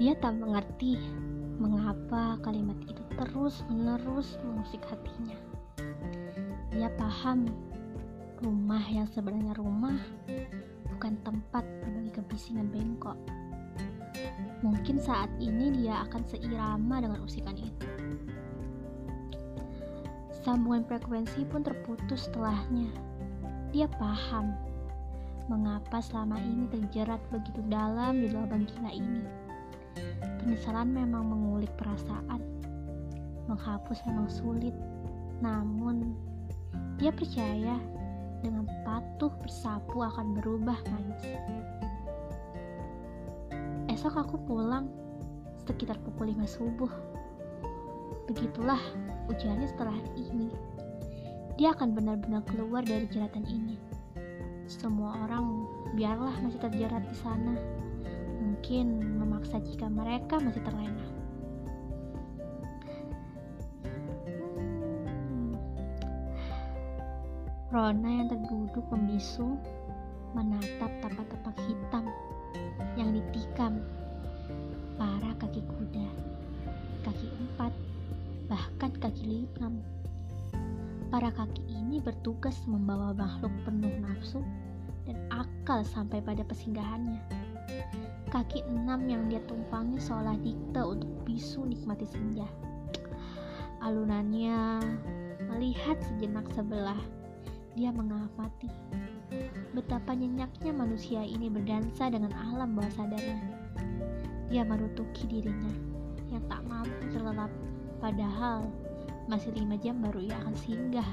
Dia tak mengerti mengapa kalimat itu terus-menerus mengusik hatinya. Dia paham rumah yang sebenarnya rumah bukan tempat bagi kebisingan bengkok. Mungkin saat ini dia akan seirama dengan usikan itu. Sambungan frekuensi pun terputus setelahnya. Dia paham mengapa selama ini terjerat begitu dalam di lubang gila ini. Penyesalan memang mengulik perasaan. Menghapus memang sulit. Namun, dia percaya dengan patuh bersapu akan berubah manis. Esok aku pulang sekitar pukul 5 subuh. Begitulah ujiannya setelah ini. Dia akan benar-benar keluar dari jeratan ini. Semua orang biarlah masih terjerat di sana mungkin memaksa jika mereka masih terlena. Hmm. Rona yang terduduk membisu menatap tapak-tapak hitam yang ditikam para kaki kuda, kaki empat, bahkan kaki lima. Para kaki ini bertugas membawa makhluk penuh nafsu akal sampai pada persinggahannya. Kaki enam yang dia tumpangi seolah dikte untuk bisu nikmati senja. Alunannya melihat sejenak sebelah, dia mengamati betapa nyenyaknya manusia ini berdansa dengan alam bawah sadarnya. Dia merutuki dirinya yang tak mampu terlelap, padahal masih lima jam baru ia akan singgah